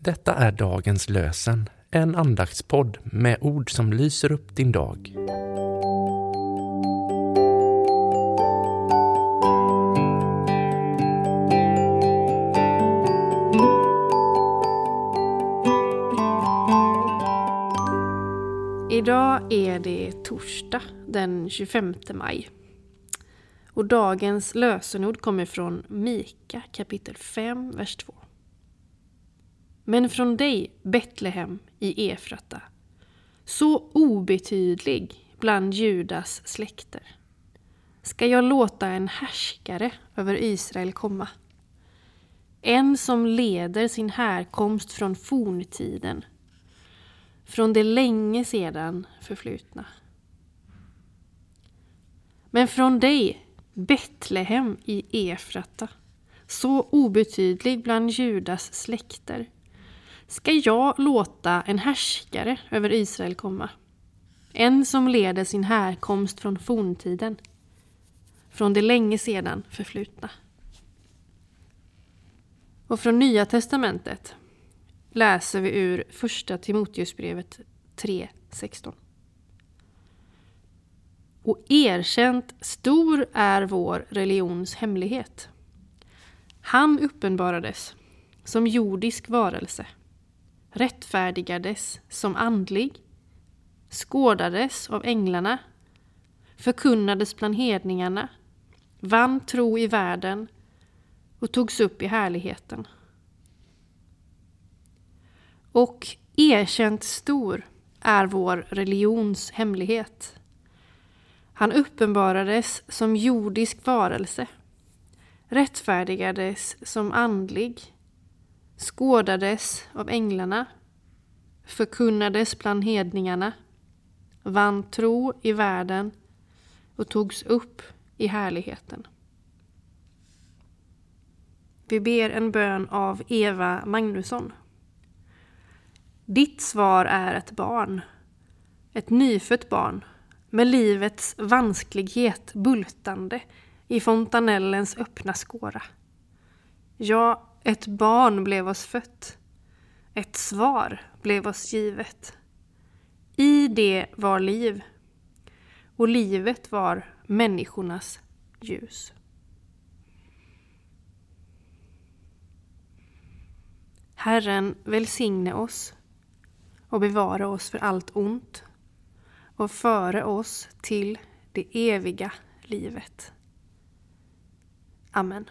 Detta är dagens lösen, en andaktspodd med ord som lyser upp din dag. Idag är det torsdag den 25 maj. Och dagens lösenord kommer från Mika kapitel 5, vers 2. Men från dig, Betlehem i Efrata, så obetydlig bland Judas släkter, ska jag låta en härskare över Israel komma. En som leder sin härkomst från forntiden, från det länge sedan förflutna. Men från dig, Betlehem i Efrata, så obetydlig bland Judas släkter, ska jag låta en härskare över Israel komma. En som leder sin härkomst från forntiden, från det länge sedan förflutna. Och från Nya Testamentet läser vi ur Första Timoteusbrevet 3.16. Och erkänt stor är vår religions hemlighet. Han uppenbarades som jordisk varelse rättfärdigades som andlig, skådades av änglarna, förkunnades bland hedningarna, vann tro i världen och togs upp i härligheten. Och erkänt stor är vår religions hemlighet. Han uppenbarades som jordisk varelse, rättfärdigades som andlig, skådades av änglarna, förkunnades bland hedningarna, vann tro i världen och togs upp i härligheten. Vi ber en bön av Eva Magnusson. Ditt svar är ett barn, ett nyfött barn med livets vansklighet bultande i fontanellens öppna skåra. Ja, ett barn blev oss fött. Ett svar blev oss givet. I det var liv. Och livet var människornas ljus. Herren välsigne oss och bevara oss för allt ont och före oss till det eviga livet. Amen.